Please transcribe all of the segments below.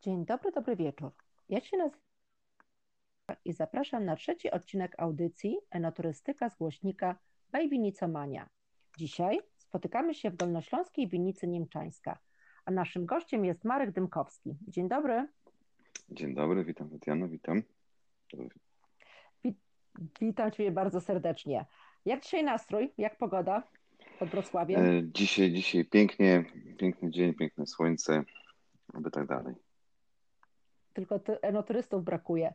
Dzień dobry, dobry wieczór. Ja się nazywam i zapraszam na trzeci odcinek audycji Enoturystyka z głośnika by Winicomania. Dzisiaj spotykamy się w Dolnośląskiej Winicy Niemczańska, a naszym gościem jest Marek Dymkowski. Dzień dobry. Dzień dobry, witam Tatiana, witam. Witam Cię bardzo serdecznie. Jak dzisiaj nastrój? Jak pogoda pod Wrocławiem? E, dzisiaj, dzisiaj pięknie, piękny dzień, piękne słońce, aby tak dalej. Tylko enoturystów brakuje.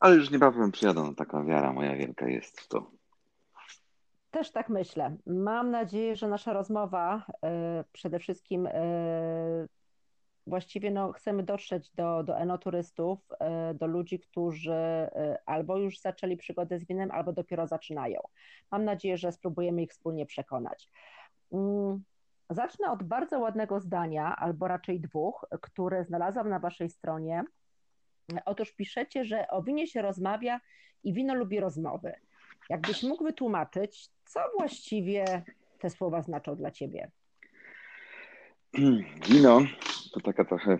Ale już niebawem przyjadą, taka wiara moja wielka jest w to. Też tak myślę. Mam nadzieję, że nasza rozmowa y, przede wszystkim y, właściwie no, chcemy dotrzeć do, do enoturystów, y, do ludzi, którzy albo już zaczęli przygodę z winem, albo dopiero zaczynają. Mam nadzieję, że spróbujemy ich wspólnie przekonać. Mm, zacznę od bardzo ładnego zdania, albo raczej dwóch, które znalazłam na waszej stronie. Otóż piszecie, że o winie się rozmawia i wino lubi rozmowy. Jakbyś mógł wytłumaczyć, co właściwie te słowa znaczą dla ciebie? Wino to taka trochę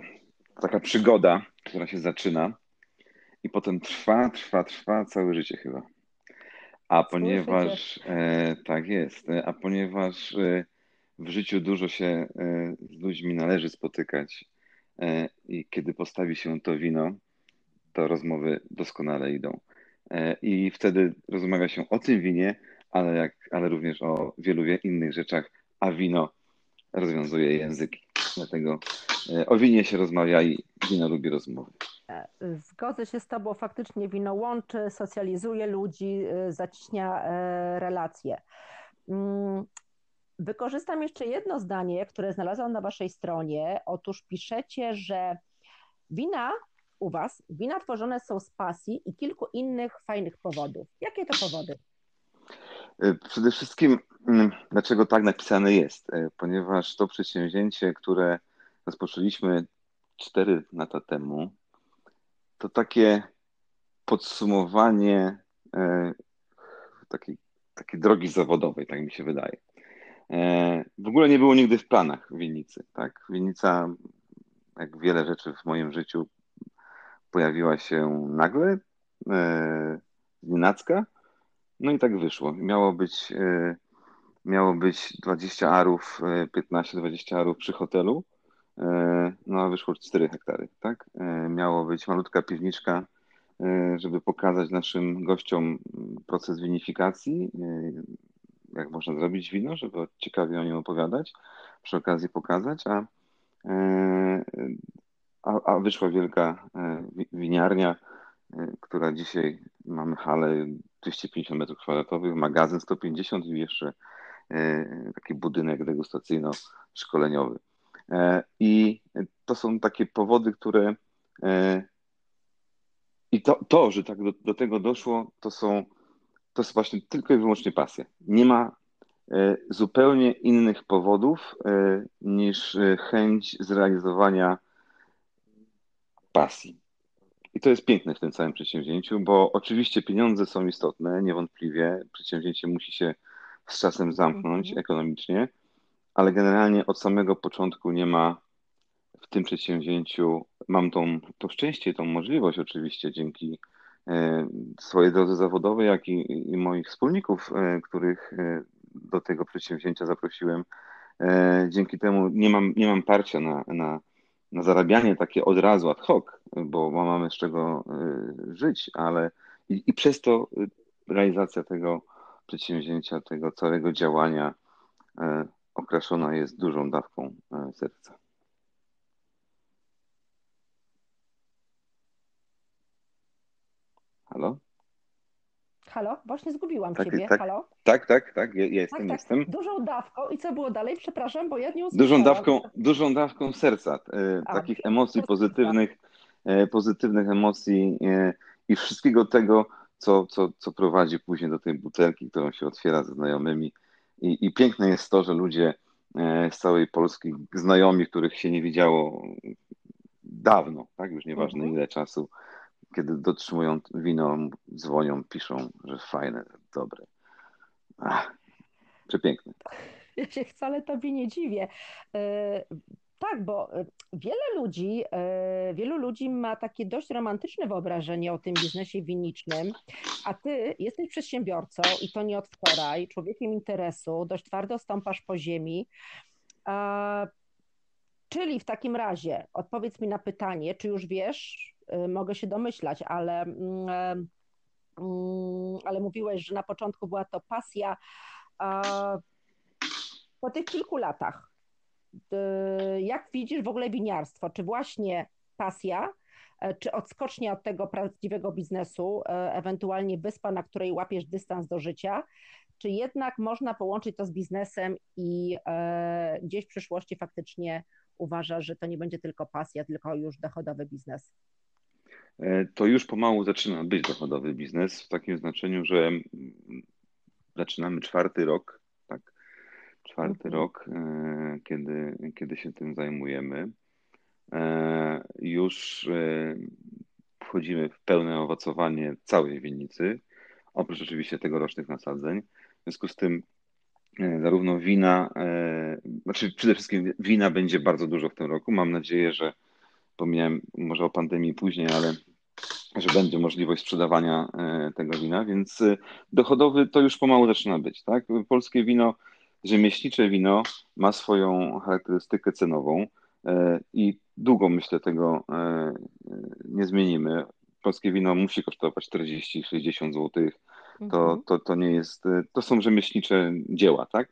taka przygoda, która się zaczyna i potem trwa, trwa, trwa całe życie chyba. A ponieważ e, tak jest, a ponieważ e, w życiu dużo się e, z ludźmi należy spotykać e, i kiedy postawi się to wino, to rozmowy doskonale idą. E, I wtedy rozmawia się o tym winie, ale, jak, ale również o wielu innych rzeczach, a wino rozwiązuje języki. Dlatego e, o winie się rozmawia i wino lubi rozmowy. E, zgodzę się z Tobą, faktycznie wino łączy, socjalizuje ludzi, zacieśnia relacje. Mm, wykorzystam jeszcze jedno zdanie, które znalazłam na Waszej stronie. Otóż piszecie, że wina u Was wina tworzone są z pasji i kilku innych fajnych powodów. Jakie to powody? E, przede wszystkim, dlaczego tak napisane jest? E, ponieważ to przedsięwzięcie, które rozpoczęliśmy 4 lata temu, to takie podsumowanie e, takiej, takiej drogi zawodowej, tak mi się wydaje. W ogóle nie było nigdy w planach winnicy. Tak? Winnica, jak wiele rzeczy w moim życiu, pojawiła się nagle, e, nienacka, no i tak wyszło. Miało być, e, miało być 20 arów, 15-20 e, arów przy hotelu, e, no a wyszło 4 hektary, tak? E, miało być malutka piwniczka, żeby pokazać naszym gościom proces winifikacji, jak można zrobić wino, żeby ciekawie o nim opowiadać, przy okazji pokazać, a a, a wyszła wielka winiarnia, która dzisiaj mamy halę 250 metrów kwadratowych, magazyn 150 i jeszcze taki budynek degustacyjno-szkoleniowy. I to są takie powody, które i to, to że tak do, do tego doszło, to są to jest właśnie tylko i wyłącznie pasja. Nie ma zupełnie innych powodów niż chęć zrealizowania pasji. I to jest piękne w tym całym przedsięwzięciu, bo oczywiście pieniądze są istotne, niewątpliwie. Przedsięwzięcie musi się z czasem zamknąć mhm. ekonomicznie, ale generalnie od samego początku nie ma w tym przedsięwzięciu, mam tą, to szczęście, tą możliwość oczywiście dzięki e, swojej drodze zawodowej, jak i, i moich wspólników, e, których e, do tego przedsięwzięcia zaprosiłem. Dzięki temu nie mam, nie mam parcia na, na na zarabianie takie od razu ad hoc, bo mamy z czego żyć, ale i, i przez to realizacja tego przedsięwzięcia, tego całego działania y, okraszona jest dużą dawką serca. Halo? Halo? Właśnie zgubiłam tak, Ciebie. Tak, Halo? Tak, tak, tak, ja, jestem, tak, tak. jestem. Dużą dawką i co było dalej? Przepraszam, bo ja nie usłyszałam. Dużą dawką, dużą dawką serca, e, A, takich emocji pozytywnych, e, pozytywnych emocji e, i wszystkiego tego, co, co, co prowadzi później do tej butelki, którą się otwiera ze znajomymi. I, I piękne jest to, że ludzie e, z całej Polski, znajomi, których się nie widziało dawno, tak, już nieważne mhm. ile czasu, kiedy dotrzymują wino, dzwonią, piszą, że fajne, dobre. Ach, przepiękne. Ja się wcale tobie nie dziwię. E, tak, bo y, wiele ludzi, y, wielu ludzi ma takie dość romantyczne wyobrażenie o tym biznesie winicznym, a ty jesteś przedsiębiorcą i to nie od wczoraj, człowiekiem interesu, dość twardo stąpasz po ziemi. Czyli w takim razie odpowiedz mi na pytanie, czy już wiesz, y, mogę się domyślać, ale, mm, mm, ale mówiłeś, że na początku była to pasja. Po tych kilku latach, jak widzisz w ogóle winiarstwo? Czy właśnie pasja, e, czy odskocznia od tego prawdziwego biznesu, e, ewentualnie wyspa, na której łapiesz dystans do życia, czy jednak można połączyć to z biznesem i e, gdzieś w przyszłości faktycznie uważasz, że to nie będzie tylko pasja, tylko już dochodowy biznes? To już pomału zaczyna być dochodowy biznes w takim znaczeniu, że zaczynamy czwarty rok, czwarty rok, e, kiedy, kiedy się tym zajmujemy. E, już e, wchodzimy w pełne owocowanie całej winnicy, oprócz oczywiście tegorocznych nasadzeń. W związku z tym zarówno wina, znaczy przede wszystkim wina będzie bardzo dużo w tym roku. Mam nadzieję, że pomijałem może o pandemii później, ale że będzie możliwość sprzedawania tego wina, więc dochodowy to już pomału zaczyna być. Tak? Polskie wino, rzemieślnicze wino ma swoją charakterystykę cenową e, i długo myślę tego nie zmienimy. Polskie wino musi kosztować 40-60 zł. To, mhm. to, to nie jest, to są rzemieślnicze dzieła, tak?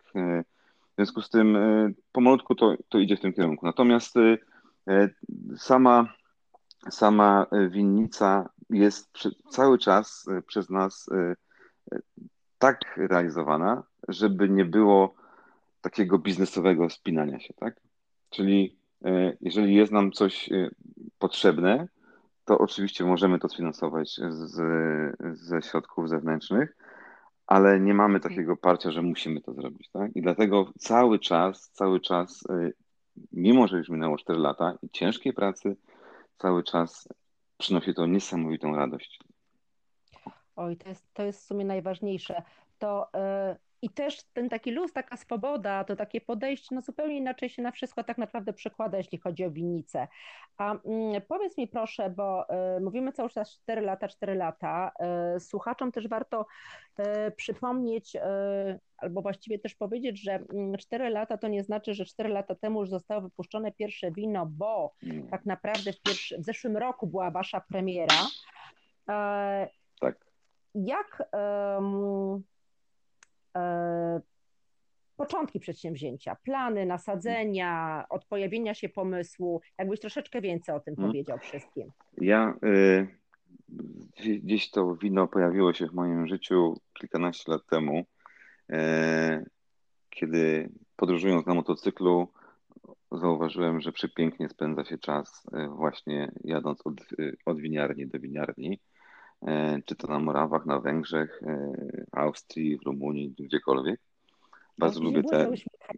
W związku z tym pomalutku to, to idzie w tym kierunku. Natomiast sama sama e, winnica jest cały czas e, przez nas e, tak realizowana, żeby nie było takiego biznesowego spinania się, tak? Czyli jeżeli jest nam coś potrzebne, to oczywiście możemy to sfinansować z, ze środków zewnętrznych, ale nie mamy takiego parcia, że musimy to zrobić, tak? I dlatego cały czas, cały czas, mimo że już minęło 4 lata i ciężkiej pracy, cały czas przynosi to niesamowitą radość. Oj, to jest, to jest w sumie najważniejsze. To i też ten taki luz, taka swoboda, to takie podejście, no zupełnie inaczej się na wszystko tak naprawdę przekłada, jeśli chodzi o winnicę. A yy, powiedz mi proszę, bo yy, mówimy cały czas 4 lata, 4 lata. Słuchaczom też warto przypomnieć, albo właściwie też powiedzieć, że 4 mm, lata to nie znaczy, że 4 lata temu już zostało wypuszczone pierwsze wino, bo tak naprawdę w, pierwszy, w zeszłym roku była wasza premiera. Tak. Jak um, e, początki przedsięwzięcia, plany, nasadzenia, od pojawienia się pomysłu, jakbyś troszeczkę więcej o tym hmm. powiedział wszystkim. Ja y, gdzieś to wino pojawiło się w moim życiu kilkanaście lat temu E, kiedy podróżując na motocyklu, zauważyłem, że przepięknie spędza się czas e, właśnie jadąc od, e, od winiarni do winiarni, czy to na Morawach, na Węgrzech, Austrii, w Rumunii, gdziekolwiek. Bardzo lubię te.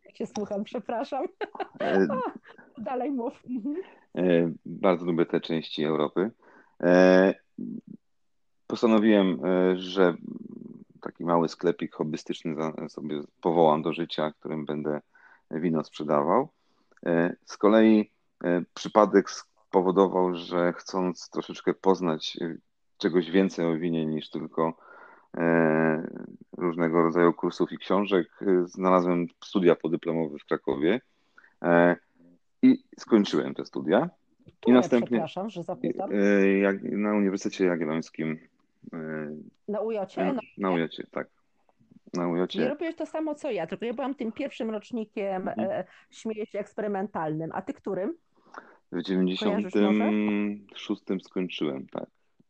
Jak się słucham, przepraszam. Dalej mów. Mhm. Bardzo lubię te części Europy. Postanowiłem, że taki mały sklepik hobbystyczny sobie powołam do życia, którym będę wino sprzedawał. E, z kolei e, przypadek spowodował, że chcąc troszeczkę poznać e, czegoś więcej o winie niż tylko różnego rodzaju kursów i książek, znalazłem studia podyplomowe w Krakowie i skończyłem te studia. I następnie. Przepraszam, że zapytam. Na Uniwersytecie Jagiellońskim na ujocie? Na, na ujocie, tak. Na ujocie. Nie robiłeś to samo co ja, tylko ja byłam tym pierwszym rocznikiem, mhm. e, śmieję się, eksperymentalnym. A ty którym? W 96 skończyłem, tak.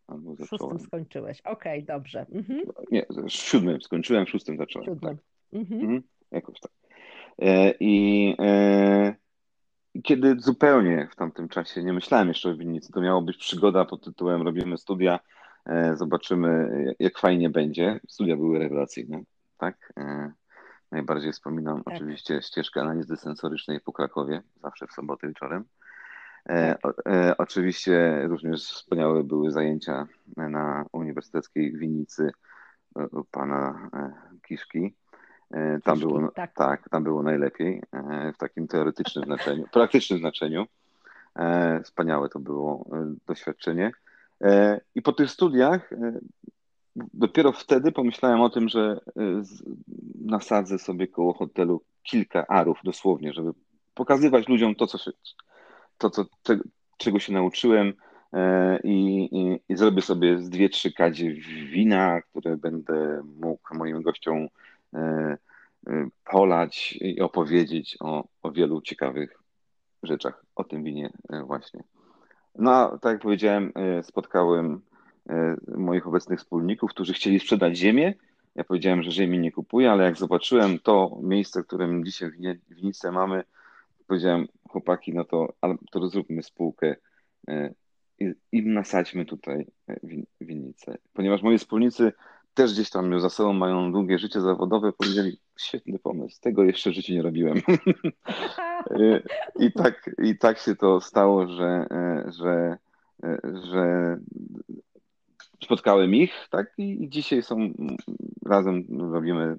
Albo w szóstym skończyłeś, okej, okay, dobrze. Mhm. Nie, w siódmym skończyłem, w szóstym zacząłem. Siódmym. Tak. Mhm. Mhm. Jakoś tak. E, I e, kiedy zupełnie w tamtym czasie nie myślałem jeszcze o winnicy, to miało być przygoda pod tytułem Robimy studia E, zobaczymy, jak fajnie będzie. Studia były rewelacyjne, tak? E, najbardziej wspominam tak. oczywiście ścieżkę analizy sensorycznej po Krakowie, zawsze w sobotę wieczorem. E, tak. oczywiście również wspaniałe były zajęcia na Uniwersyteckiej Winnicy u pana Kiszki. Tam było, tak. tak, tam było najlepiej w takim teoretycznym znaczeniu, praktycznym znaczeniu. Wspaniałe to było doświadczenie. I po tych studiach dopiero wtedy pomyślałem o tym, że nasadzę sobie koło hotelu kilka arów dosłownie, żeby pokazywać ludziom to, co się, to, co, czego się nauczyłem e, i, i, i zrobię sobie z dwie, trzy kadzie wina, które będę mógł moim gościom e, e, polać i opowiedzieć o, o wielu ciekawych rzeczach o tym winie właśnie. No, tak jak powiedziałem, spotkałem moich obecnych wspólników, którzy chcieli sprzedać ziemię. Ja powiedziałem, że ziemi nie kupuję, ale jak zobaczyłem to miejsce, w którym dzisiaj w winnicy mamy, powiedziałem, chłopaki, no to, ale to zróbmy spółkę e, i, i nasadźmy tutaj e, win, winnicę. Ponieważ moi wspólnicy też gdzieś tam już za sobą mają długie życie zawodowe, powiedzieli, świetny pomysł, tego jeszcze życie nie robiłem. E, I, tak, I tak się to stało, że, że, że spotkałem ich, tak, i dzisiaj są razem, robimy,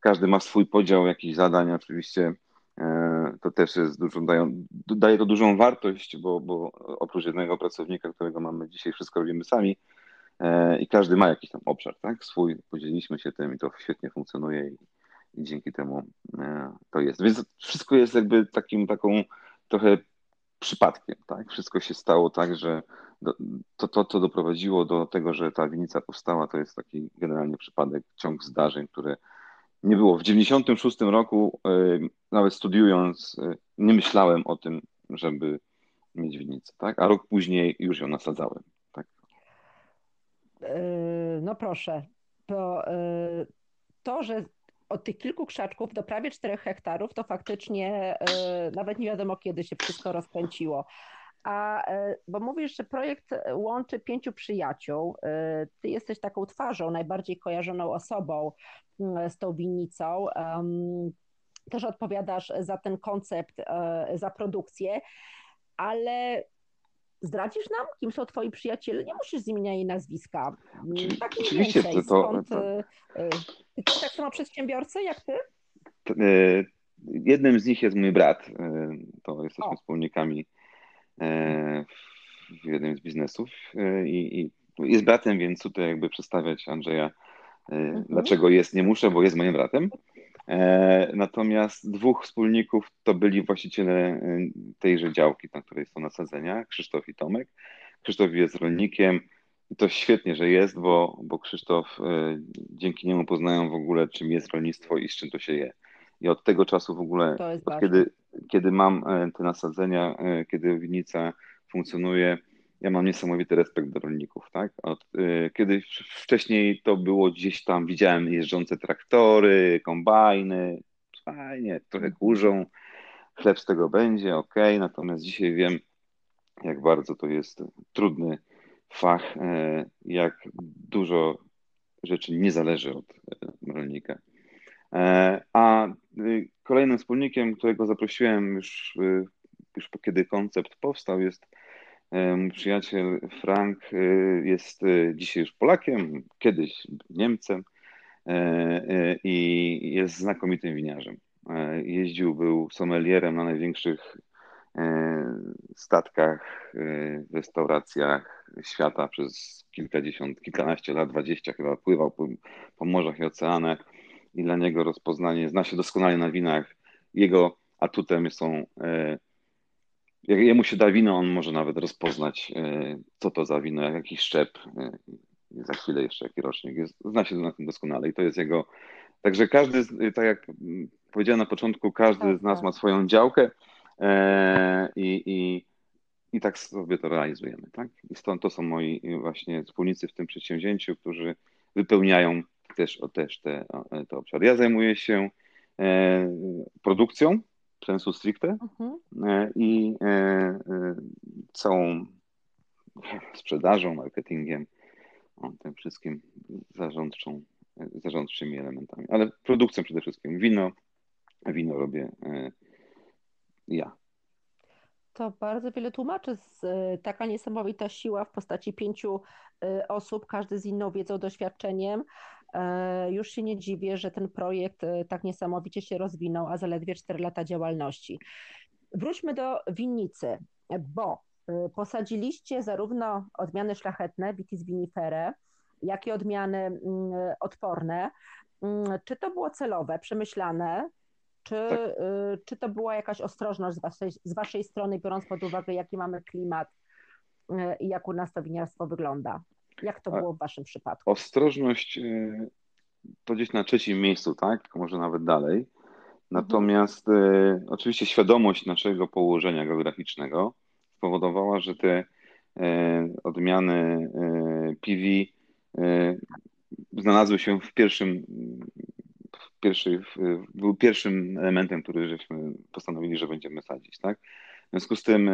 każdy ma swój podział jakichś zadań, oczywiście to też jest dużo, dają, daje to dużą wartość, bo, bo oprócz jednego pracownika, którego mamy dzisiaj, wszystko robimy sami e, i każdy ma jakiś tam obszar, tak, swój, podzieliliśmy się tym i to świetnie funkcjonuje i, i dzięki temu e, to jest. Więc wszystko jest jakby takim, taką trochę przypadkiem, tak, wszystko się stało tak, że do, to, to, co doprowadziło do tego, że ta winica powstała, to jest taki generalnie przypadek, ciąg zdarzeń, które nie było. W 96 roku, e, nawet studiując, e, nie myślałem o tym, żeby mieć winnicę, tak? A rok później już ją nasadzałem, tak? E, no proszę, to, to, że od tych kilku krzaczków do prawie 4 hektarów, to faktycznie nawet nie wiadomo, kiedy się wszystko rozkręciło. A, bo mówisz, że projekt łączy pięciu przyjaciół. Ty jesteś taką twarzą, najbardziej kojarzoną osobą z tą winnicą. Też odpowiadasz za ten koncept, e, za produkcję, ale zdradzisz nam, kim są twoi przyjaciele? Nie musisz z imienia i nazwiska. Tak Oczywiście, więcej. to... Skąd, to... E, e, ty tak samo przedsiębiorcy jak ty? Jednym z nich jest mój brat. To jesteśmy o. wspólnikami w jednym z biznesów i, i jest bratem, więc tutaj jakby przedstawiać Andrzeja E, mhm. Dlaczego jest, nie muszę, bo jest moim bratem. E, natomiast dwóch wspólników to byli właściciele e, tejże działki, na której są nasadzenia, Krzysztof i Tomek. Krzysztof jest rolnikiem i to świetnie, że jest, bo, bo Krzysztof dzięki niemu poznają w ogóle, czym jest rolnictwo i z czym to się je. I od tego czasu w ogóle, od kiedy, kiedy mam te nasadzenia, kiedy winnica funkcjonuje, ja mam niesamowity respekt do rolników, tak? Od, y, kiedy wcześniej to było gdzieś tam, widziałem jeżdżące traktory, kombajny, fajnie, trochę kurzą, chleb z tego będzie, ok, natomiast dzisiaj wiem, jak bardzo to jest trudny fach, y, jak dużo rzeczy nie zależy od y, rolnika. E, a kolejnym wspólnikiem, którego zaprosiłem już, już kiedy koncept powstał, jest Mój przyjaciel Frank y, jest y, dzisiaj już Polakiem, kiedyś Niemcem i jest znakomitym winiarzem. Jeździł, był sommelierem na największych statkach, restauracjach świata przez kilkadziesiąt, kilkanaście lat, dwadzieścia chyba pływał po, po morzach i oceanach i dla niego rozpoznanie, zna się doskonale na winach. Jego atutem są jak jemu się da wino, on może nawet rozpoznać, e, co to za wino, jaki szczep, e, za chwilę jeszcze jaki rocznik jest. Zna się na tym doskonale i to jest jego. Także każdy, tak jak powiedziałem na początku, każdy z nas tak, ma tak. swoją działkę e, i, i, i tak sobie to realizujemy. Tak? I stąd to są moi właśnie wspólnicy w tym przedsięwzięciu, którzy wypełniają też, też te, te obszary. Ja zajmuję się produkcją sensu stricte mhm. E, i e, e, całą sprzedażą, marketingiem, tym wszystkim zarządczą, zarządczymi elementami, ale produkcją przede wszystkim. Wino, wino robię ja. To bardzo wiele tłumaczy. Taka niesamowita siła w postaci pięciu osób, każdy z inną wiedzą, doświadczeniem. Już się nie dziwię, że ten projekt tak niesamowicie się rozwinął, a zaledwie 4 lata działalności. Wróćmy do winnicy, bo posadziliście zarówno odmiany szlachetne, vitis vinifere, jak i odmiany mm, odporne. Mm, czy to było celowe, przemyślane? Czy, tak. Czy to była jakaś ostrożność z waszej, z waszej strony, biorąc pod uwagę, jaki mamy klimat i jak u nas to winiarstwo wygląda? Jak to było w waszym przypadku? Ostrożność y, to gdzieś na trzecim miejscu, tak? Może nawet dalej. Natomiast mhm. oczywiście świadomość naszego położenia geograficznego spowodowała, że te odmiany PV znalazły się w pierwszym, w pierwszej, był pierwszym elementem, który żeśmy postanowili, że będziemy sadzić. Tak? W związku z tym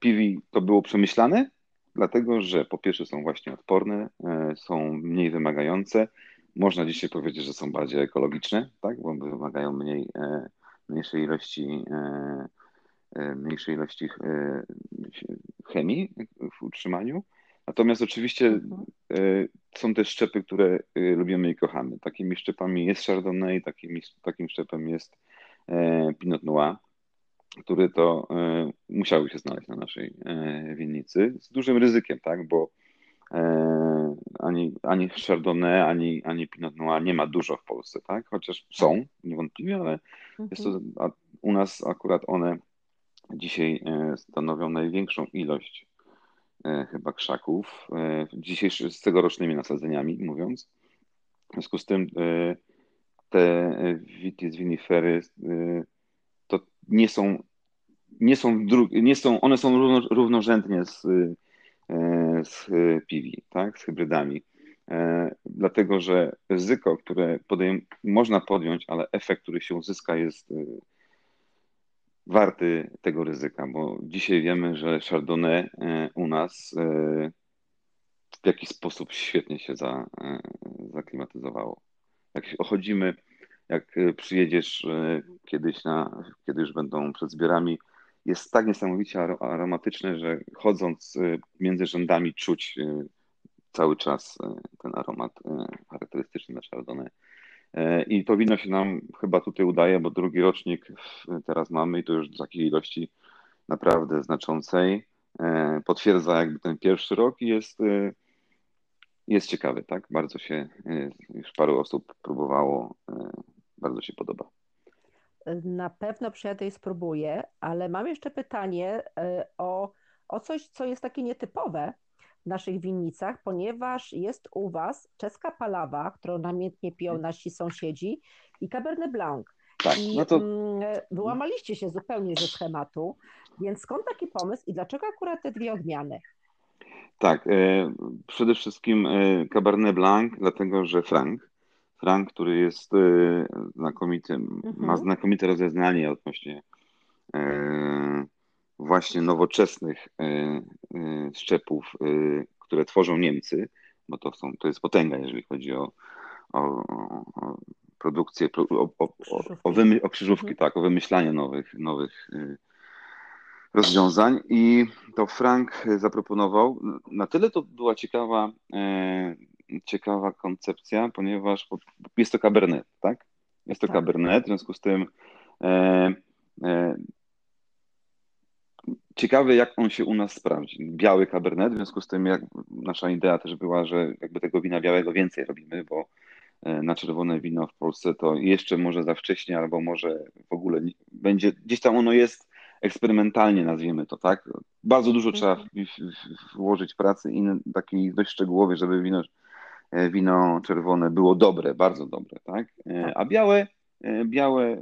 PV to było przemyślane, dlatego że po pierwsze są właśnie odporne, e, są mniej wymagające. Można dzisiaj powiedzieć, że są bardziej ekologiczne, tak? bo wymagają mniej, mniejszej ilości mniejszej ilości chemii w utrzymaniu. Natomiast oczywiście e, są też szczepy, które e, lubimy i kochamy. Takimi szczepami jest Chardonnay, takim, takim szczepem jest e, Pinot Noir, który to musiały się znaleźć na naszej winnicy z dużym ryzykiem, tak, bo ani, ani Chardonnay, ani, ani Pinot Noir nie ma dużo w Polsce, tak? Chociaż są, tak. niewątpliwie, ale jest to, mhm. u nas akurat one dzisiaj stanowią największą ilość E, chyba krzaków, e, dzisiejszy, z tegorocznymi nasadzeniami mówiąc. W związku z tym e, te vitis vinifery to nie są, nie są, nie są one są równo, równorzędnie z, z piwi, tak, z hybrydami. Dlatego, że ryzyko, które podejm- można podjąć, ale efekt, który się uzyska, jest warty tego ryzyka, bo dzisiaj wiemy, że Chardonnay e, u nas e, w jakiś sposób świetnie się za, e, zaklimatyzowało. Jak chodzimy, jak przyjedziesz kiedyś na, kiedy już będą przed zbiorami, jest tak niesamowicie aromatyczne, że chodząc między rzędami czuć cały czas ten aromat charakterystyczny dla Chardonnay. I to wino się nam chyba tutaj udaje, bo drugi rocznik teraz mamy i to już w takiej ilości naprawdę znaczącej. Potwierdza jakby ten pierwszy rok i jest, jest ciekawy, tak? Bardzo się, już paru osób próbowało, bardzo się podoba. Na pewno przyjadę i spróbuję, ale mam jeszcze pytanie o, o coś, co jest takie nietypowe, w naszych winnicach, ponieważ jest u Was czeska palawa, którą namiętnie piją nasi sąsiedzi i Cabernet Blanc. Tak, I no to... Mm, wyłamaliście się zupełnie ze schematu, więc skąd taki pomysł i dlaczego akurat te dwie odmiany? Tak, e, przede wszystkim e, Cabernet Blanc, dlatego że Frank, Frank, który jest e, znakomity, mhm. ma znakomite rozeznanie odnośnie właśnie nowoczesnych szczepów, które tworzą Niemcy, bo to, są, to jest potęga, jeżeli chodzi o, o, o produkcję, o, o, o, wymy, o krzyżówki, mhm. tak, o wymyślanie nowych, nowych rozwiązań. I to Frank zaproponował. Na tyle to była ciekawa, ciekawa koncepcja, ponieważ jest to Cabernet, tak? Jest to tak. Cabernet, w związku z tym Ciekawy, jak on się u nas sprawdzi. Biały kabernet, w związku z tym jak nasza idea też była, że jakby tego wina białego więcej robimy, bo e, na czerwone wino w Polsce to jeszcze może za wcześnie, albo może w ogóle nie, będzie, gdzieś tam ono jest eksperymentalnie, nazwijmy to, tak? Bardzo dużo trzeba w, włożyć pracy i takiej dość szczegółowej, żeby wino, e, wino czerwone było dobre, bardzo dobre, tak? E, tak. A białe, białe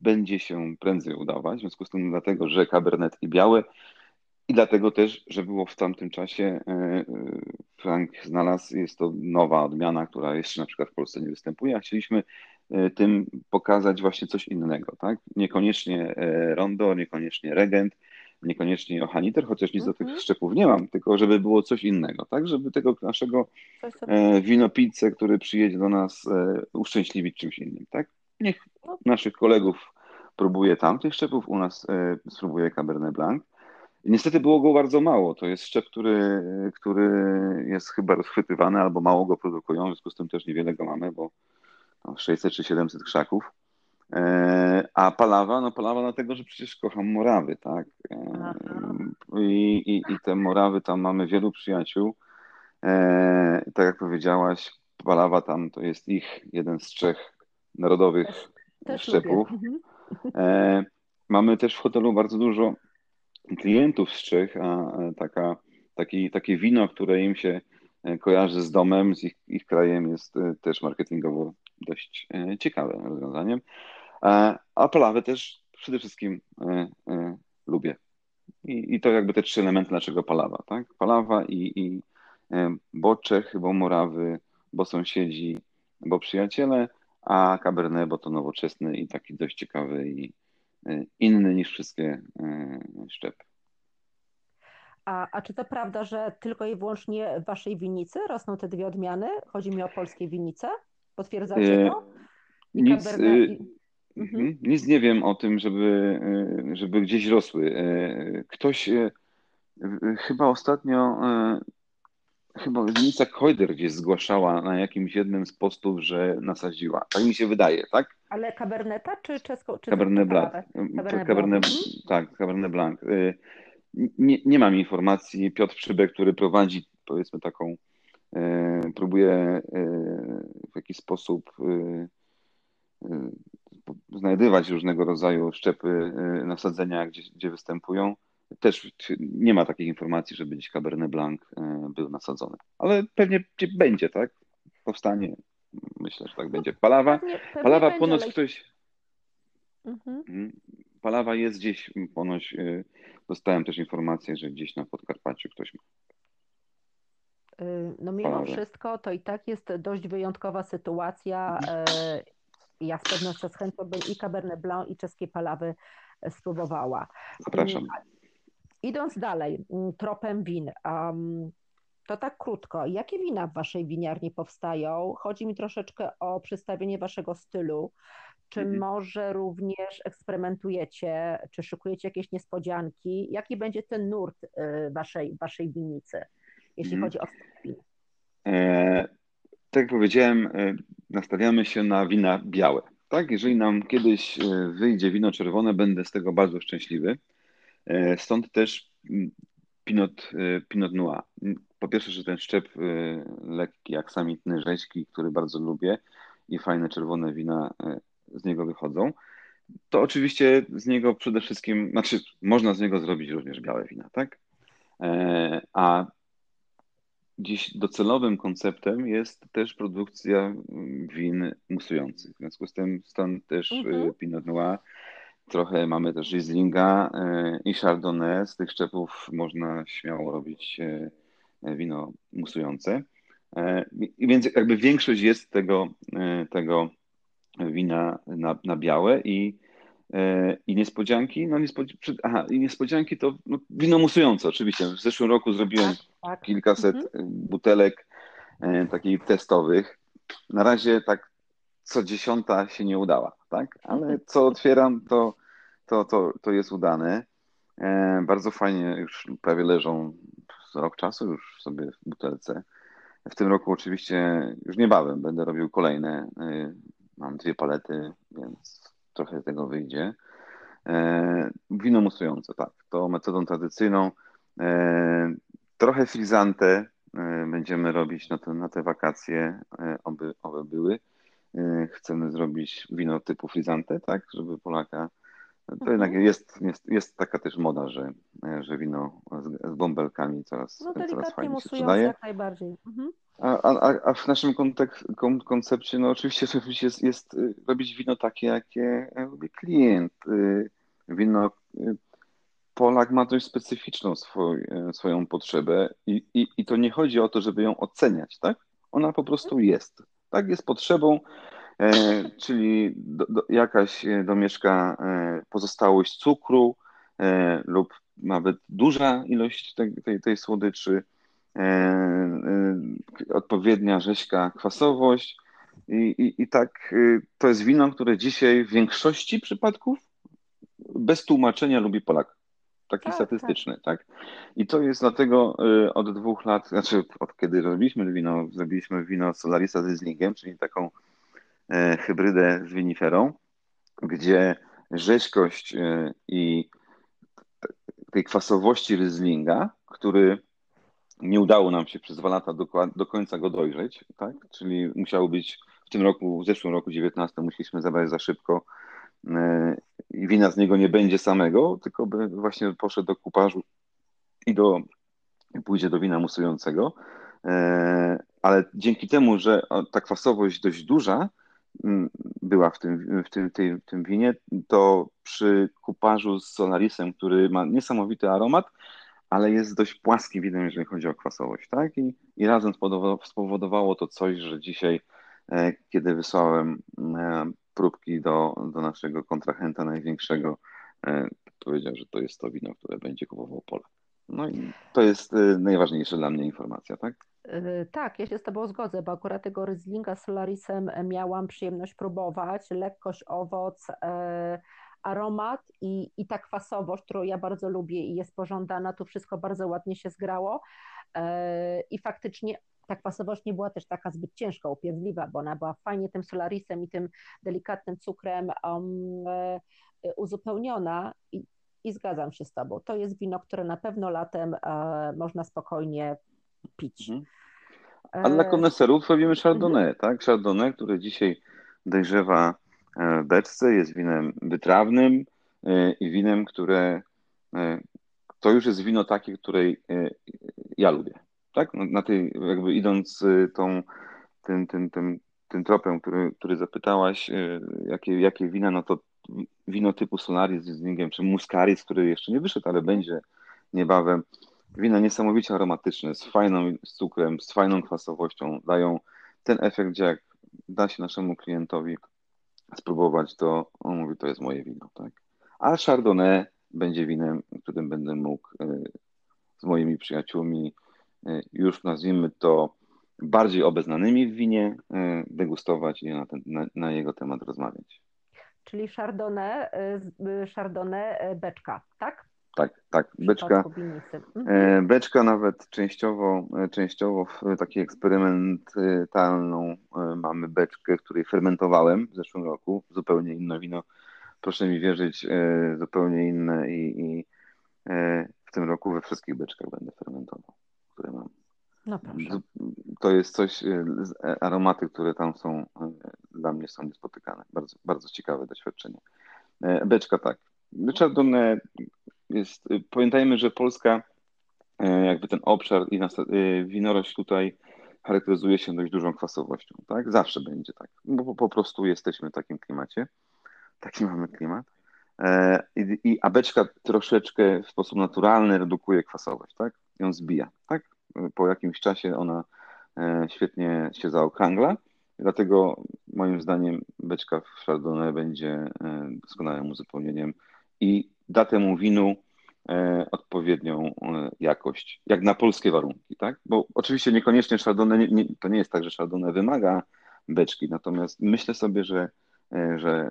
będzie się prędzej udawać, w związku z tym dlatego, że Cabernet i białe i dlatego też, że było w tamtym czasie, e, e, Frank znalazł, jest to nowa odmiana, która jeszcze na przykład w Polsce nie występuje, a chcieliśmy e, tym pokazać właśnie coś innego, tak? Niekoniecznie rondo, niekoniecznie regent, niekoniecznie ochaniter, chociaż nic do tych mhm. szczepów nie mam, tylko żeby było coś innego, tak? Żeby tego naszego winopijcę, który przyjedzie do nas, uszczęśliwić czymś innym, tak? Niech naszych kolegów próbuje tamtych szczepów, u nas e, spróbuje Cabernet Blanc. Niestety było go bardzo mało. To jest szczep, który, który jest chyba rozchwytywany albo mało go produkują, w związku z tym też niewiele go mamy, bo 600 czy 700 krzaków. E, a Palawa, no Palawa dlatego, że przecież kocham Morawy, tak? E, I, i, I te Morawy, tam mamy wielu przyjaciół. E, tak jak powiedziałaś, Palawa tam to jest ich jeden z trzech narodowych też, też szczepów. Mhm. Mamy też w hotelu bardzo dużo klientów z Czech, a taka, taki, takie wino, które im się kojarzy z domem, z ich, ich krajem, jest też marketingowo dość ciekawym rozwiązaniem. A polawę też przede wszystkim e, e, lubię. I, I to jakby te trzy elementy naszego palawa, tak? Palawa i, i e, bo Czech, bo Morawy, bo sąsiedzi, bo przyjaciele, a Cabernet, bo to nowoczesny i taki dość ciekawy i inny niż wszystkie szczepy. A, a czy to prawda, że tylko i wyłącznie w waszej winnicy rosną te dwie odmiany? Chodzi mi o polskie winnice? Potwierdzacie to? I Nic, Cabernet, y Mhm. mhm. Nic nie wiem o tym, żeby, e, żeby gdzieś rosły. E, ktoś e, chyba ostatnio, chyba Winica Kojder gdzieś zgłaszała na jakimś jednym z postów, że nasadziła. Tak mi się wydaje, tak? Ale Caberneta czy czesko? Czy Cabernet Blanc. Cabernet, mhm. Tak, Cabernet Blanc. Nie, nie mam informacji. Piotr Przybek, który prowadzi powiedzmy taką, próbuje w jakiś sposób znajdywać różnego rodzaju szczepy, y, nasadzenia, gdzie, gdzie występują. Też nie ma takich informacji, żeby gdzieś Cabernet Blanc y, był nasadzony. Ale pewnie będzie, tak? Powstanie. Myślę, że tak będzie. Palawa, pewnie, pewnie palawa ponoć ktoś... Mhm. mhm. Palawa jest gdzieś, ponoć dostałem też informację, że gdzieś na Podkarpaciu ktoś ma. No mimo wszystko to i tak jest dość wyjątkowa sytuacja ja z pewnością z chęcią bym i Cabernet Blanc i czeskie palawy e, spróbowała. Zapraszam. Idąc dalej, tropem win. Um, to tak krótko. Jakie wina w waszej winiarni powstają? Chodzi mi troszeczkę o przedstawienie waszego stylu. Czy mhm. może również eksperymentujecie, czy szykujecie jakieś niespodzianki? Jaki będzie ten nurt e, waszej, waszej winnicy, jeśli mhm. chodzi o win? E, tak jak powiedziałem, e, nastawiamy się na wina białe. Tak, jeżeli nam kiedyś e, wyjdzie wino czerwone, będę z tego bardzo szczęśliwy. E, stąd też Pinot, Pinot Noir. Po pierwsze, że ten szczep lekki, aksamitny, rzeźki, który bardzo lubię i fajne czerwone wina z niego wychodzą. To oczywiście z niego przede wszystkim, znaczy można z niego zrobić również białe wina, tak? A Dziś docelowym konceptem jest też produkcja win musujących. W związku z tym stąd też mhm. Y, Pinot Noir, trochę mamy też Rieslinga y, i Chardonnay. Z tych szczepów można śmiało robić wino musujące. Więc jakby większość jest tego, tego wina na, na białe i E, I niespodzianki, no niespodzi aha, i niespodzianki to no, wino musujące oczywiście. W zeszłym roku zrobiłem tak, tak. kilkaset mhm. E, butelek e, takich testowych. Na razie tak co dziesiąta się nie udała, tak? Ale mhm. co otwieram, to, to, to, to jest udane. E, bardzo fajnie, już prawie leżą rok czasu już sobie w butelce. W tym roku oczywiście już niebawem będę robił kolejne. E, mam dwie palety, więc trochę tego wyjdzie. E, wino musujące, tak, to metodą tradycyjną. E, trochę frizante e, będziemy robić na te, na te wakacje, oby, oby były. Chcemy zrobić wino typu frizante, tak, żeby Polaka to mhm. jednak jest, jest, jest taka też moda, że, że wino z, z bąbelkami coraz, no, coraz fajniej się sprzedaje. jak najbardziej. Mhm. A, a, a w naszym koncepcie, no oczywiście jest, jest y, robić wino takie, jakie lubi klient. Y, wino, y, Polak ma dość specyficzną swój, swoją potrzebę i, i, i to nie chodzi o to, żeby ją oceniać, tak? Ona po prostu jest. Tak, jest potrzebą, e, czyli do, do, jakaś domieszka e, pozostałość cukru e, lub nawet duża ilość tej, tej, tej słodyczy E, e, odpowiednia rzeźka kwasowość. I, i, I tak y, to jest wino, które dzisiaj w większości przypadków bez tłumaczenia lubi Polak. taki tak, statystyczny, tak. tak. I to jest dlatego y, od dwóch lat, znaczy od kiedy robiliśmy wino, zrobiliśmy wino Solarisa z Rieslingiem, czyli taką e, hybrydę z winiferą, gdzie rzeźkość e, i tej kwasowości Rieslinga, który nie udało nam się przez dwa lata do, do końca go dojrzeć, tak? czyli musiało być w tym roku, w zeszłym roku 19 musieliśmy zabrać za szybko e, i wina z niego nie będzie samego, tylko by właśnie poszedł do kuparzu i do, pójdzie do wina musującego. E, ale dzięki temu, że ta kwasowość dość duża była w tym, w tym, tym winie, to przy kuparzu z Solarisem, który ma niesamowity aromat, ale jest dość płaskim winem, jeżeli chodzi o kwasowość, tak? I, i razem spowodowało to coś, że dzisiaj, e, kiedy wysłałem e, próbki do, do naszego kontrahenta największego, e, powiedział, że to jest to wino, które będzie kupował Polak. No i to jest najważniejsza dla mnie informacja, tak? Tak, ja się z Tobą zgodzę, bo akurat tego Rieslinga z Solarisem miałam przyjemność próbować. Lekkość, owoc, aromat i, i ta kwasowość, którą ja bardzo lubię i jest pożądana, tu wszystko bardzo ładnie się zgrało e, i faktycznie ta kwasowość nie była też taka zbyt ciężka, upierdliwa, bo ona była fajnie tym solarisem i tym delikatnym cukrem um, uzupełniona i, i, zgadzam się z Tobą. To jest wino, które na pewno latem e, można spokojnie pić. Mhm. A dla koneserów robimy Chardonnay, mhm. tak? Chardonnay, które dzisiaj dojrzewa E, beczce, jest winem wytrawnym e, i winem, które e, to już jest wino takie, której ja lubię. Tak? No, na tej, jakby idąc tą, tym, tym, tym, tym tropem, który, który zapytałaś, jakie, jakie wina, no to wino typu Solaris z Ningiem, czy Muscaris, który jeszcze nie wyszedł, ale będzie niebawem. Wina niesamowicie aromatyczne, z fajną z cukrem, z fajną kwasowością, dają ten efekt, jak da się naszemu klientowi spróbować, to on mówi, to jest moje wino, tak? A Chardonnay będzie winem, którym będę mógł e, z moimi przyjaciółmi, e, już nazwijmy to bardziej obeznanymi w winie, e, degustować i na, ten, na, na jego temat rozmawiać. Czyli Chardonnay, Chardonnay beczka, tak? Tak, tak. Beczka, mhm. beczka nawet częściowo, częściowo w takiej eksperymentalną mamy beczkę, której fermentowałem w zeszłym roku. Zupełnie inne wino. Proszę mi wierzyć, zupełnie inne i, i w tym roku we wszystkich beczkach będę fermentował, które mam. No proszę. To jest coś, aromaty, które tam są, dla mnie są niespotykane. Bardzo, bardzo ciekawe doświadczenie. Beczka tak. Chardonnay jest, y, pamiętajmy, że Polska, e, jakby ten obszar i y, winorość tutaj charakteryzuje się dość dużą kwasowością, tak? Zawsze będzie tak, bo po prostu jesteśmy w takim klimacie, taki mamy klimat. E, I, i abeczka troszeczkę w sposób naturalny redukuje kwasowość, tak? Ją zbija, tak? Po jakimś czasie ona e, świetnie się zaokrągla, dlatego moim zdaniem beczka w Chardonnay będzie doskonałym uzupełnieniem i da temu winu e, odpowiednią e, jakość, jak na polskie warunki, tak? Bo oczywiście niekoniecznie Chardonnay, nie, to nie jest tak, że Chardonnay wymaga beczki, natomiast myślę sobie, że, e, że,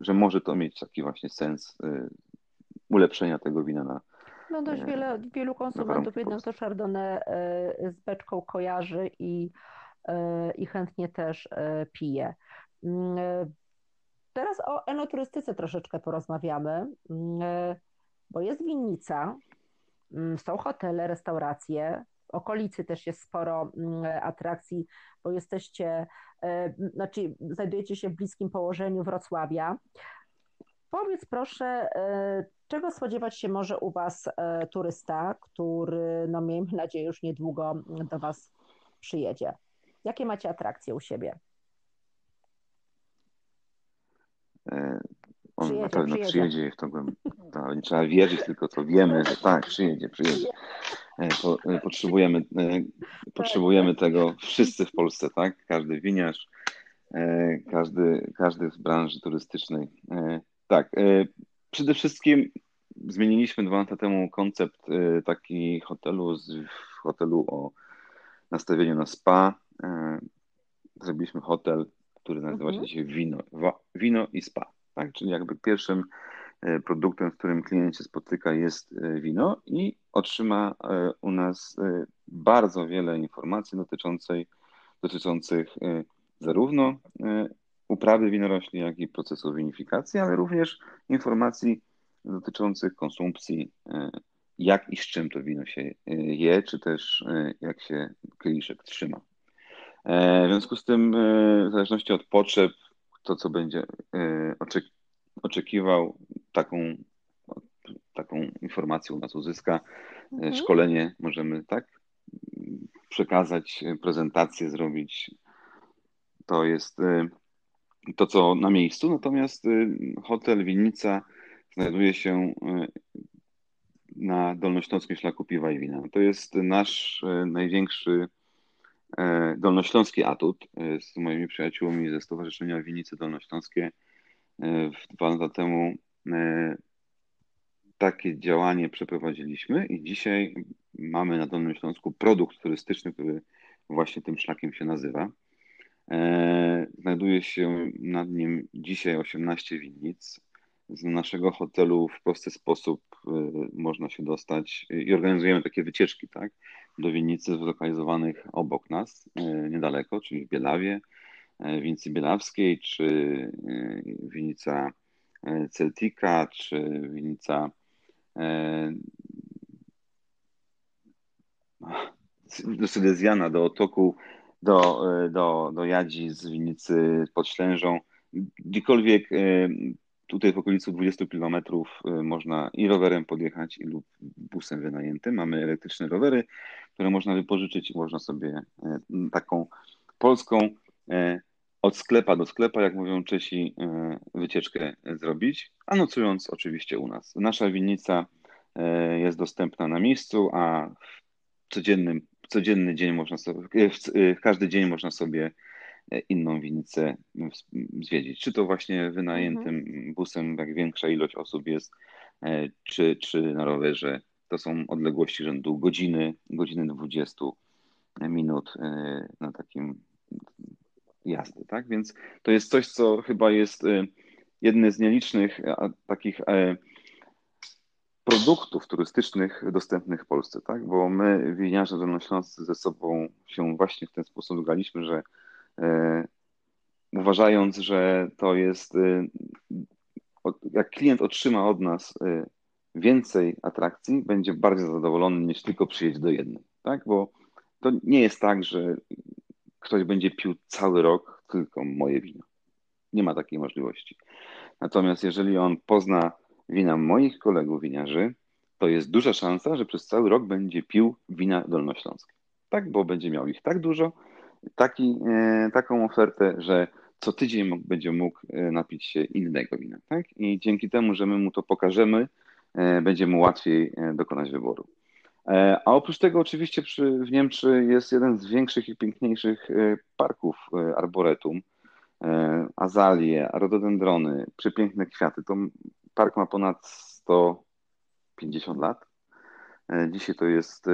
że może to mieć taki właśnie sens ulepszenia tego wina na, no dość wiele, wielu konsumentów jednak to Chardonnay z beczką kojarzy i, i chętnie też pije. Teraz o enoturystyce troszeczkę porozmawiamy, mm, e, bo jest winnica, mm, są hotele, restauracje, w okolicy też jest sporo mm, atrakcji, bo jesteście, e, znaczy znajdujecie się w bliskim położeniu Wrocławia. Powiedz proszę, e, czego spodziewać się może u Was turysta, który, no miejmy nadzieję, już niedługo do Was przyjedzie? Jakie macie atrakcje u siebie? On przyjedzie, na pewno przyjedzie. przyjedzie w to, to nie trzeba wierzyć, tylko to wiemy, że tak, przyjedzie, przyjedzie. E, po, e, potrzebujemy, e, potrzebujemy tego wszyscy w Polsce, tak? Każdy winiarz, każdy, każdy w branży turystycznej. Tak, przede wszystkim zmieniliśmy dwa lata temu koncept taki hotelu, z, hotelu o nastawieniu na spa. Zrobiliśmy hotel który nazywa się mhm. dzisiaj Wino, Wino i Spa. Tak? Czyli jakby pierwszym produktem, z którym klient się spotyka, jest wino i otrzyma u nas bardzo wiele informacji dotyczących, dotyczących zarówno uprawy winorośli, jak i procesu winifikacji, ale również informacji dotyczących konsumpcji, jak i z czym to wino się je, czy też jak się kieliszek trzyma. W związku z tym, w zależności od potrzeb, to co będzie oczekiwał, taką, taką informację u nas uzyska. Mhm. Szkolenie możemy tak przekazać, prezentację zrobić. To jest to, co na miejscu. Natomiast hotel Winnica znajduje się na Dolnośląskim Szlaku Piwa i Wina. To jest nasz największy dolnośląski atut z moimi przyjaciółmi ze Stowarzyszenia Winicy Dolnośląskie dwa lata temu e, takie działanie przeprowadziliśmy i dzisiaj mamy na Dolnym Śląsku produkt turystyczny, który właśnie tym szlakiem się nazywa. E, znajduje się nad nim dzisiaj 18 winnic. Z naszego hotelu w prosty sposób e, można się dostać i organizujemy takie wycieczki tak, do winnicy zlokalizowanych obok nas, niedaleko, czyli w Bielawie, E, winicy bielawskiej, czy e, winica e, Celtica, czy winica do Sylezjana, do Otoku, do, do, do Jadzi z winicy pod Ślężą. Gdziekolwiek tutaj w okolicy 20 km można i rowerem podjechać, i lub busem wynajętym. Mamy elektryczne rowery, które można wypożyczyć i można sobie taką polską od sklepa do sklepa, jak mówią Czesi, e, wycieczkę zrobić, a nocując oczywiście u nas. Nasza winnica e, jest dostępna na miejscu, a w codziennym, codzienny dzień można sobie, e, w każdy dzień można sobie inną winnicę zwiedzić. Czy to właśnie wynajętym mhm. busem, jak większa ilość osób jest, czy, czy na rowerze. To są odległości rzędu godziny, godziny 20 minut na takim jazdy, tak? Więc to jest coś, co chyba jest y, jednym z nielicznych takich e, produktów turystycznych dostępnych w Polsce, tak? Bo my, winiarze dolnośląscy, ze sobą się właśnie w ten sposób zgaliśmy, że e, uważając, że to jest, jak klient otrzyma od nas więcej atrakcji, będzie bardziej zadowolony niż tylko przyjeść do jednej, tak? Bo to nie jest tak, że ktoś będzie pił cały rok tylko moje wino. Nie ma takiej możliwości. Natomiast jeżeli on pozna wina moich kolegów winiarzy, to jest duża szansa, że przez cały rok będzie pił wina dolnośląskie. Tak, bo będzie miał ich tak dużo, taki, e, taką ofertę, że co tydzień będzie mógł e, napić się innego wina. Tak? I dzięki temu, że my mu to pokażemy, będzie mu łatwiej dokonać wyboru. E, a oprócz tego oczywiście przy, w Niemczech jest jeden z większych i piękniejszych e, parków e, arboretum. Azalie, rododendrony, przepiękne kwiaty. To park ma ponad 150 lat. Dzisiaj to jest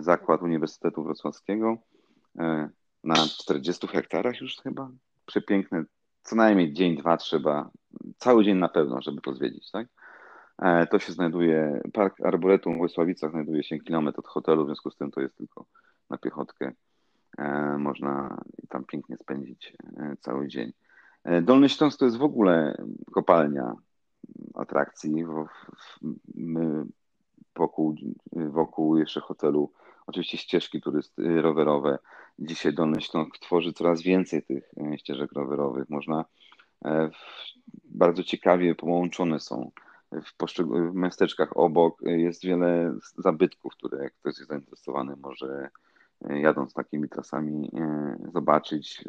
zakład Uniwersytetu Wrocławskiego na 40 hektarach już chyba. Przepiękne. Co najmniej dzień, dwa trzeba, cały dzień na pewno, żeby to zwiedzić, tak? E, to się znajduje, Park Arboretum w Włysławicach znajduje się kilometr od hotelu, w związku z tym to jest tylko na piechotkę. E, można tam pięknie spędzić e, cały dzień. Dolny Śląsk to jest w ogóle kopalnia atrakcji. My wokół, wokół jeszcze hotelu, oczywiście ścieżki turysty, rowerowe. Dzisiaj Dolny Śląsk tworzy coraz więcej tych ścieżek rowerowych. Można bardzo ciekawie połączone są w poszczególnych miasteczkach obok jest wiele zabytków, które jak ktoś jest zainteresowany może e, jadąc takimi trasami e, zobaczyć,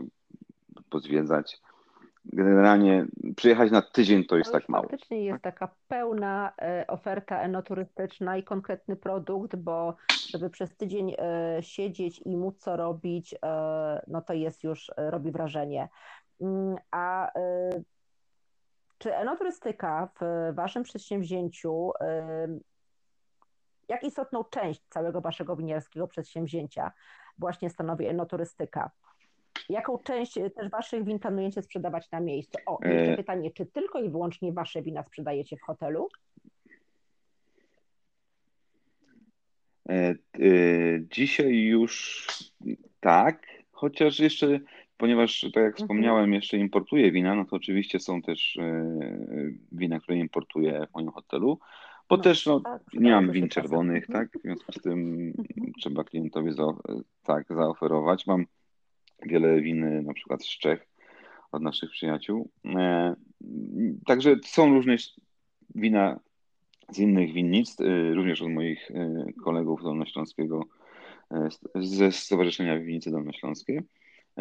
pozwiedzać. Generalnie przyjechać na tydzień to jest to tak mało. Faktycznie jest taka pełna e, oferta enoturystyczna i konkretny produkt, bo żeby przez tydzień siedzieć i móc co robić, no to jest już, robi wrażenie. Mm, a czy enoturystyka w Waszym przedsięwzięciu, jak istotną część całego Waszego winiarskiego przedsięwzięcia właśnie stanowi enoturystyka? Jaką część też waszych win planujecie sprzedawać na miejscu? O, jeszcze pytanie, czy tylko i wyłącznie wasze wina sprzedajecie w hotelu? Dzisiaj już tak, chociaż jeszcze ponieważ, tak jak mhm. wspomniałem, jeszcze importuję wina, no to oczywiście są też e, wina, które importuję w moim hotelu, bo no, też no, tak, nie mam win czerwonych, mhm. tak? W związku z tym mhm. trzeba klientowi za, tak, zaoferować. Mam wiele win na przykład z Czech od naszych przyjaciół. E, także są różne wina z innych winnic, e, również od moich kolegów Dolnośląskiego, ze Stowarzyszenia Winnicy Dolnośląskiej.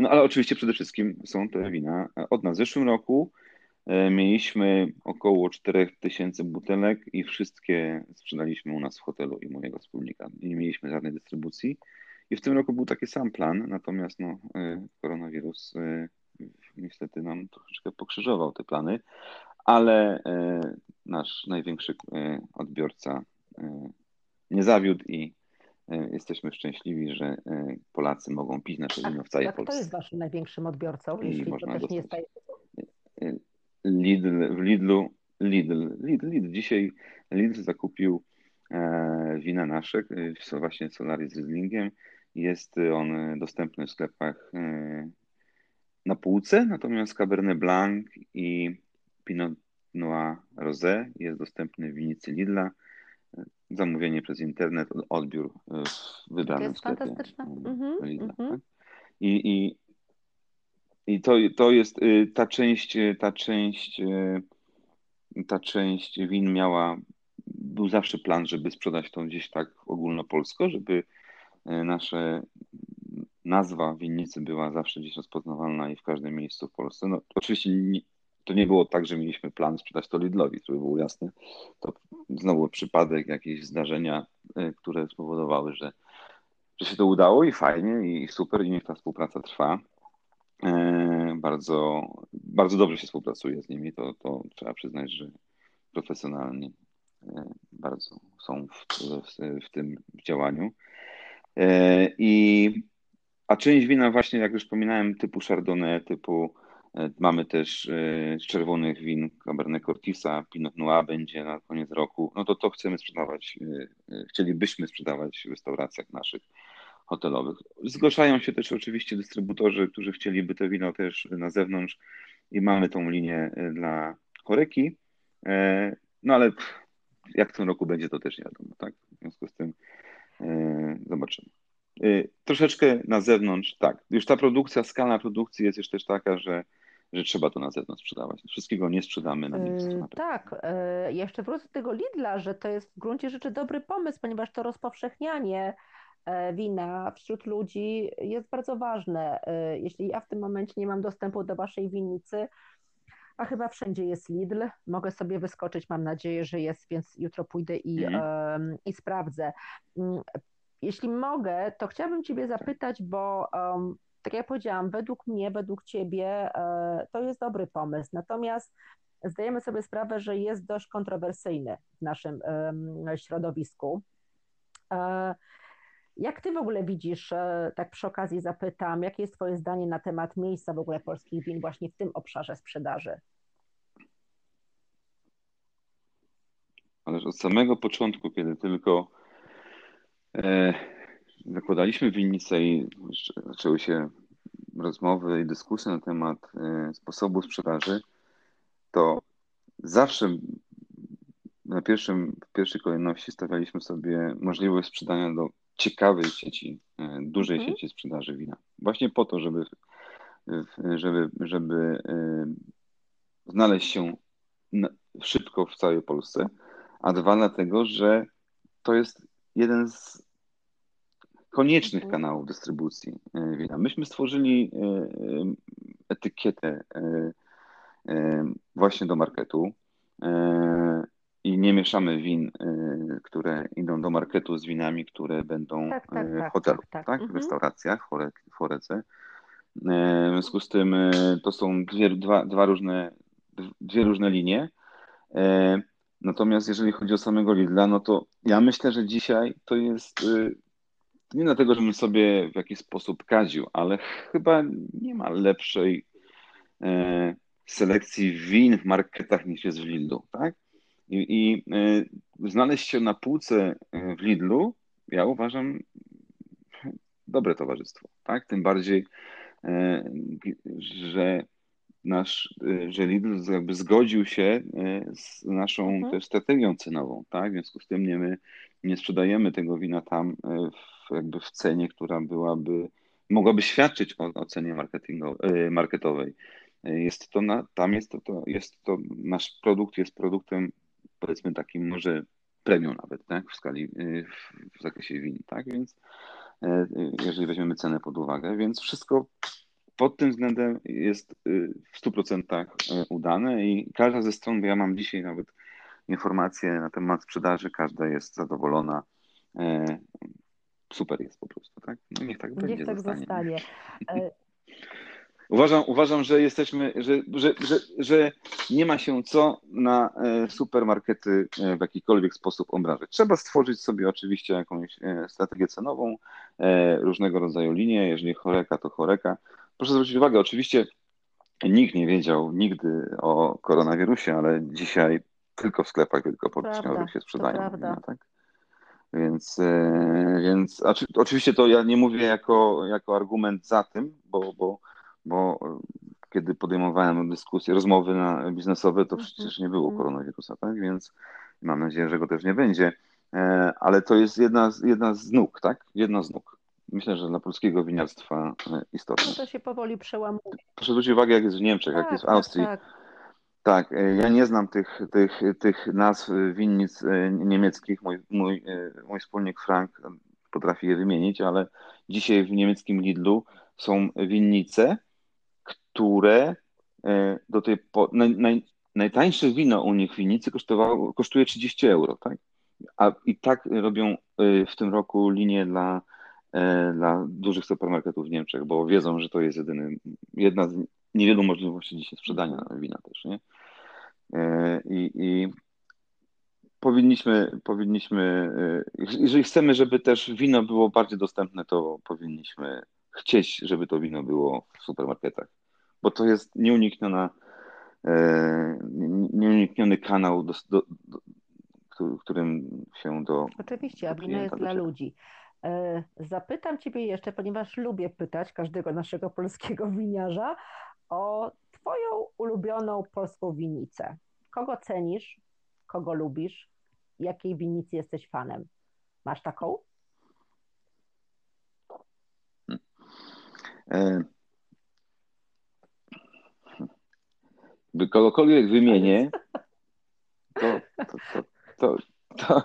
No ale oczywiście przede wszystkim są te wina od nas. W zeszłym roku e, mieliśmy około 4000 butelek i wszystkie sprzedaliśmy u nas w hotelu i mojego wspólnika. Nie mieliśmy żadnej dystrybucji. I w tym roku był taki sam plan, natomiast no, e, koronawirus e, niestety nam troszeczkę pokrzyżował te plany, ale nasz największy odbiorca nie zawiódł i jesteśmy szczęśliwi, że e, Polacy mogą pić nasze wino w całej tak, Polsce. Kto jest waszym największym odbiorcą, jeśli to też nie staje... E, Lidl, w Lidlu, Lidl, Lidl, Lidl. Dzisiaj Lidl zakupił wina nasze, właśnie Solaris z Rieslingiem. Jest on dostępny w sklepach na półce, natomiast Cabernet Blanc i Pinot Noir Rosé jest dostępny w winicy Lidla zamówienie przez internet, odbiór w wybranym to jest sklepie. Fantastyczne. Mm -hmm, tak? I, i, i to, to jest y, ta część, y, ta część, y, ta część win miała, był zawsze plan, żeby sprzedać to gdzieś tak ogólnopolsko, żeby nasze nazwa winnicy była zawsze gdzieś rozpoznawalna i w każdym miejscu w Polsce. No, oczywiście to nie było tak, że mieliśmy plan sprzedać to Lidlowi, żeby było jasne. To znowu przypadek, jakieś zdarzenia, e, które spowodowały, że, że się to udało i fajnie, i super, i niech ta współpraca trwa. E, bardzo, bardzo dobrze się współpracuje z nimi, to, to trzeba przyznać, że profesjonalnie e, bardzo są w, w, tym działaniu. I, a część wina właśnie, jak już wspominałem, typu Chardonnay, typu E, mamy też e, z czerwonych win Cabernet Cortisa, Pinot Noir będzie na koniec roku. No to to chcemy sprzedawać, e, chcielibyśmy sprzedawać w restauracjach naszych hotelowych. Zgłaszają się też oczywiście dystrybutorzy, którzy chcieliby to wino też na zewnątrz i mamy tą linię dla choreki. No ale jak w tym roku będzie, to też nie wiadomo, tak? W związku z tym zobaczymy. Troszeczkę na zewnątrz, tak. Już ta produkcja, skala produkcji jest już też taka, że że trzeba to na zewnątrz sprzedawać. Wszystkiego nie sprzedamy na miejscu. Yy, tak, yy, jeszcze wrócę do tego Lidla, że to jest w gruncie rzeczy dobry pomysł, ponieważ to rozpowszechnianie e, wina wśród ludzi jest bardzo ważne. E, jeśli ja w tym momencie nie mam dostępu do waszej winnicy, a chyba wszędzie jest Lidl, mogę sobie wyskoczyć, mam nadzieję, że jest, więc jutro pójdę i, mhm. i sprawdzę. Mm, jeśli mogę, to chciałabym Ciebie zapytać, bo um, tak jak powiedziałam, według mnie, według Ciebie e, to jest dobry pomysł. Natomiast zdajemy sobie sprawę, że jest dość kontrowersyjny w naszym środowisku. E, jak Ty w ogóle widzisz, e, tak przy okazji zapytam, jakie jest Twoje zdanie na temat miejsca w ogóle polskich win właśnie w tym obszarze sprzedaży? Ależ od samego początku, kiedy tylko zakładaliśmy winnicę i zaczęły się rozmowy i dyskusje na temat e, sposobu sprzedaży, to zawsze na pierwszym, w pierwszej kolejności stawialiśmy sobie możliwość sprzedania do ciekawej sieci, e, dużej mhm. sieci sprzedaży wina. Właśnie po to, żeby, żeby, żeby e, znaleźć się szybko w całej Polsce, a dwa dlatego, że to jest jeden z koniecznych mhm. kanałów dystrybucji e, wina. Myśmy stworzyli e, e, etykietę właśnie do marketu i nie mieszamy win, które idą do marketu z winami, które będą tak, tak, w tak, hotelu, tak, tak, tak, w mhm. restauracjach, w Forece. W związku z tym to są dwie, dwa, dwa różne, dwie różne linie. Natomiast jeżeli chodzi o samego Lidla, no to ja myślę, że dzisiaj to jest nie dlatego, żebym sobie w jakiś sposób kadził, ale chyba nie ma lepszej e, selekcji win w marketach niż jest w Lidlu, tak? I, i e, znaleźć się na półce e, w Lidlu, ja uważam, dobre towarzystwo, tak? Tym bardziej, że nasz, że Lidl jakby zgodził się z naszą mhm. też strategią cenową, tak? W związku z tym nie, my nie sprzedajemy tego wina tam w, jakby w cenie, która byłaby, mogłaby świadczyć o, o cenie marketowej. Jest to na, tam jest to, to, jest to, nasz produkt jest produktem powiedzmy takim może premium nawet, tak, w skali, y, w, w zakresie win, tak, więc y, y, jeżeli weźmiemy cenę pod uwagę, więc wszystko pod tym względem jest w 100% udane i każda ze stron, bo ja mam dzisiaj nawet informacje na temat sprzedaży, każda jest zadowolona. Super jest po prostu, tak? No niech tak będzie. Niech tak zostanie. zostanie. E, Uważam, uważam że jesteśmy, że, że, że, że nie ma się co na e, supermarkety e, w jakikolwiek sposób obrażać. Trzeba stworzyć sobie oczywiście jakąś strategię cenową, różnego rodzaju linie. Jeżeli choreka, to choreka. Proszę zwrócić uwagę, oczywiście nikt nie wiedział nigdy o koronawirusie, ale dzisiaj tylko w sklepach wielkopowierzchniowych się sprzedają. tak? Więc, więc oczywiście to ja nie mówię jako, jako argument za tym, bo, bo bo e, kiedy podejmowałem dyskusje, rozmowy na, biznesowe, to mhm. przecież nie było mhm. koronawirusa, tak? Więc mam nadzieję, że go też nie będzie. E, ale to jest jedna, z, jedna z nóg, tak? Jedna z nóg. Myślę, że dla polskiego winiarstwa e, istotne. No to się powoli przełamuje. Proszę zwrócić uwagę, jak jest w Niemczech, tak, jak jest w Austrii. Tak, tak. Tak, ja nie znam tych, tych, tych nazw winnic niemieckich. Mój, mój, mój wspólnik Frank potrafi je wymienić, ale dzisiaj w niemieckim Lidlu są winnice, które e, do tej po, naj, naj, najtańsze wino u nich w winnicy kosztowało, kosztuje 30 euro, tak? A i tak robią e, w tym roku linię dla, e, dla dużych supermarketów w Niemczech, bo wiedzą, że to jest jedyny, jedna z niewielu możliwości dzisiaj sprzedania wina też, nie? I, i powinniśmy, powinniśmy, jeżeli chcemy, żeby też wino było bardziej dostępne, to powinniśmy chcieć, żeby to wino było w supermarketach bo to jest nieunikniona, e, nieunikniony kanał, do, do, do, którym się do. Oczywiście, a wino jest dla ludzi. E, zapytam Ciebie jeszcze, ponieważ lubię pytać każdego naszego polskiego winiarza o Twoją ulubioną polską winicę. Kogo cenisz, kogo lubisz, jakiej winicy jesteś fanem? Masz taką? E, by kogokolwiek wymienię, to, to, to, to,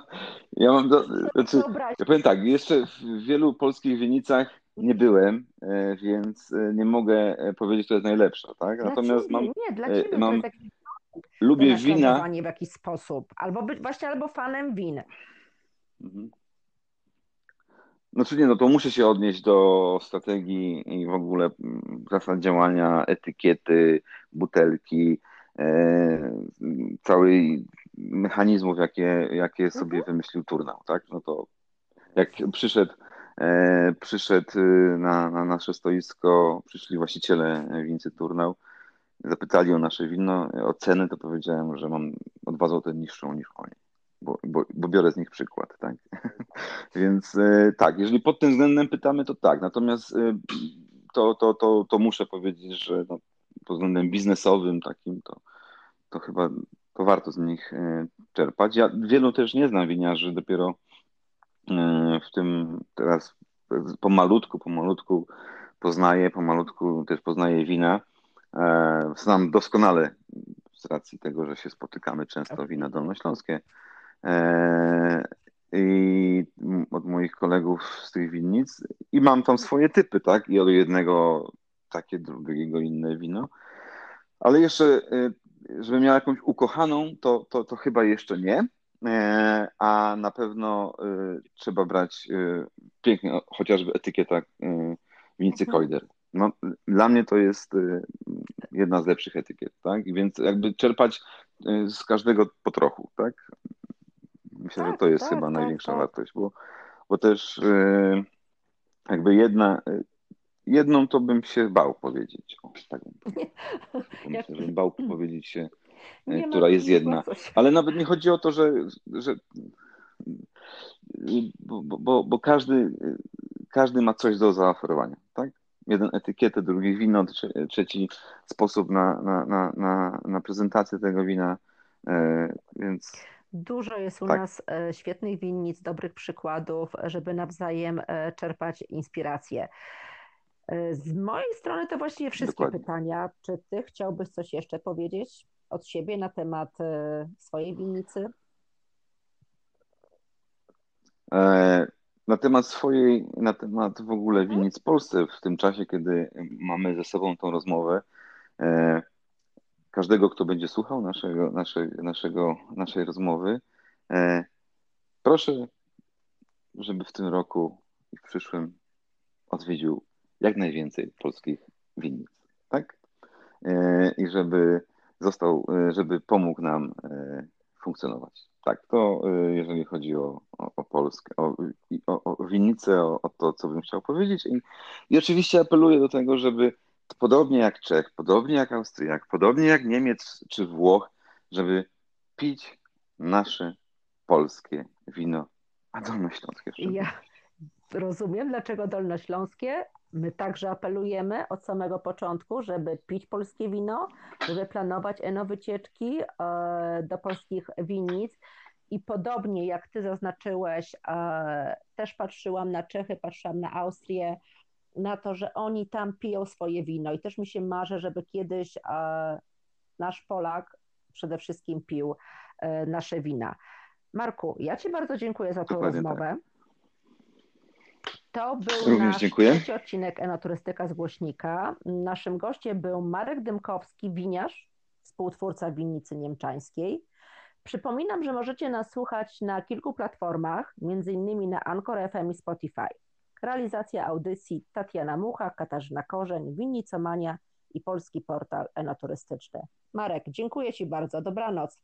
ja mam do, znaczy, ja powiem tak, jeszcze w wielu polskich winnicach nie byłem, e, więc e, nie mogę e, powiedzieć, kto jest najlepsza, tak? Dla Natomiast ciebie, mam, nie, dla ciebie mam, to jest lubię wina. w jakiś sposób, albo być właśnie albo fanem win. Mhm. Znaczy nie, no to muszę się odnieść do strategii i w ogóle mm, zasad działania, etykiety, butelki, e, całej mechanizmów, jakie, jakie sobie mhm. wymyślił Turnał, tak? No to jak przyszedł, przyszedł y, na, na nasze stoisko, przyszli właściciele wincy Turnał, zapytali o nasze wino, o ceny, to powiedziałem, że mam o dwa złote niższą niż oni bo, bo, bo biorę z nich przykład, tak? Więc e, tak, jeżeli pod tym względem pytamy, to tak. Natomiast e, to, to, to, to muszę powiedzieć, że no, pod względem biznesowym takim, to, to chyba to warto z nich e, czerpać. Ja wielu też nie znam winiarzy, dopiero w tym teraz pomalutku, pomalutku poznaję, pomalutku też poznaję wina. Znam doskonale z racji tego, że się spotykamy często wina dolnośląskie E, i od moich kolegów z tych winnic i mam tam swoje typy, tak? I od jednego takie, drugiego inne wino. Ale jeszcze, e, żebym miał jakąś ukochaną, to, to, to chyba jeszcze nie. E, a na pewno trzeba brać pięknie, chociażby etykieta winnicy mhm. Koider. No, dla mnie to jest jedna z lepszych etykiet, tak? Więc jakby czerpać z każdego po trochu, tak? Myślę, tak, że to jest tak, chyba tak, największa tak. wartość, bo, bo też jakby jedna, jedną to bym się bał powiedzieć. O, tak bym. Myślę, że bym bał powiedzieć się, która jest jedna. Ale nawet nie chodzi o to, że, że bo, bo, bo każdy, każdy ma coś do zaoferowania, tak? Jeden etykietę, drugi wino, trzeci sposób na, na, na, na, na prezentację tego wina, e, więc... Dużo jest u tak. nas e, świetnych winnic, dobrych przykładów, żeby nawzajem e, czerpać inspirację. Z mojej strony to właściwie wszystkie Dokładnie. pytania. Czy ty chciałbyś coś jeszcze powiedzieć od siebie na temat swojej winnicy? E, na temat swojej, na temat w ogóle winnic w Polsce w tym czasie, kiedy mamy ze sobą tą rozmowę, e, każdego, kto będzie słuchał naszego, naszej, naszego, naszej rozmowy, e, proszę, żeby w tym roku i w przyszłym odwiedził jak najwięcej polskich winnic, tak? I żeby został, żeby pomógł nam funkcjonować. Tak, to y, jeżeli chodzi o, o, o Polskę, o, o, o winnicę, o, o, to, co bym chciał powiedzieć. I, I oczywiście apeluję do tego, żeby podobnie jak Czech, podobnie jak Austriak, podobnie jak Niemiec czy Włoch, żeby pić nasze polskie wino, a dolnośląskie. Ja rozumiem, dlaczego dolnośląskie, My także apelujemy od samego początku, żeby pić polskie wino, żeby planować eno wycieczki e, do polskich winnic. I podobnie jak ty zaznaczyłeś, e, też patrzyłam na Czechy, patrzyłam na Austrię, na to, że oni tam piją swoje wino. I też mi się marzy, żeby kiedyś e, nasz Polak przede wszystkim pił nasze wina. Marku, ja Ci bardzo dziękuję za tę Dokładnie rozmowę. Tak. To był Również nasz dziękuję. trzeci odcinek Enoturystyka z Głośnika. Naszym gościem był Marek Dymkowski, winiarz, współtwórca winnicy niemczańskiej. Przypominam, że możecie nas słuchać na kilku platformach, m.in. na Anchor FM i Spotify. Realizacja audycji Tatiana Mucha, Katarzyna Korzeń, Winnicomania i polski portal enoturystyczny. Marek, dziękuję Ci bardzo. Dobranoc.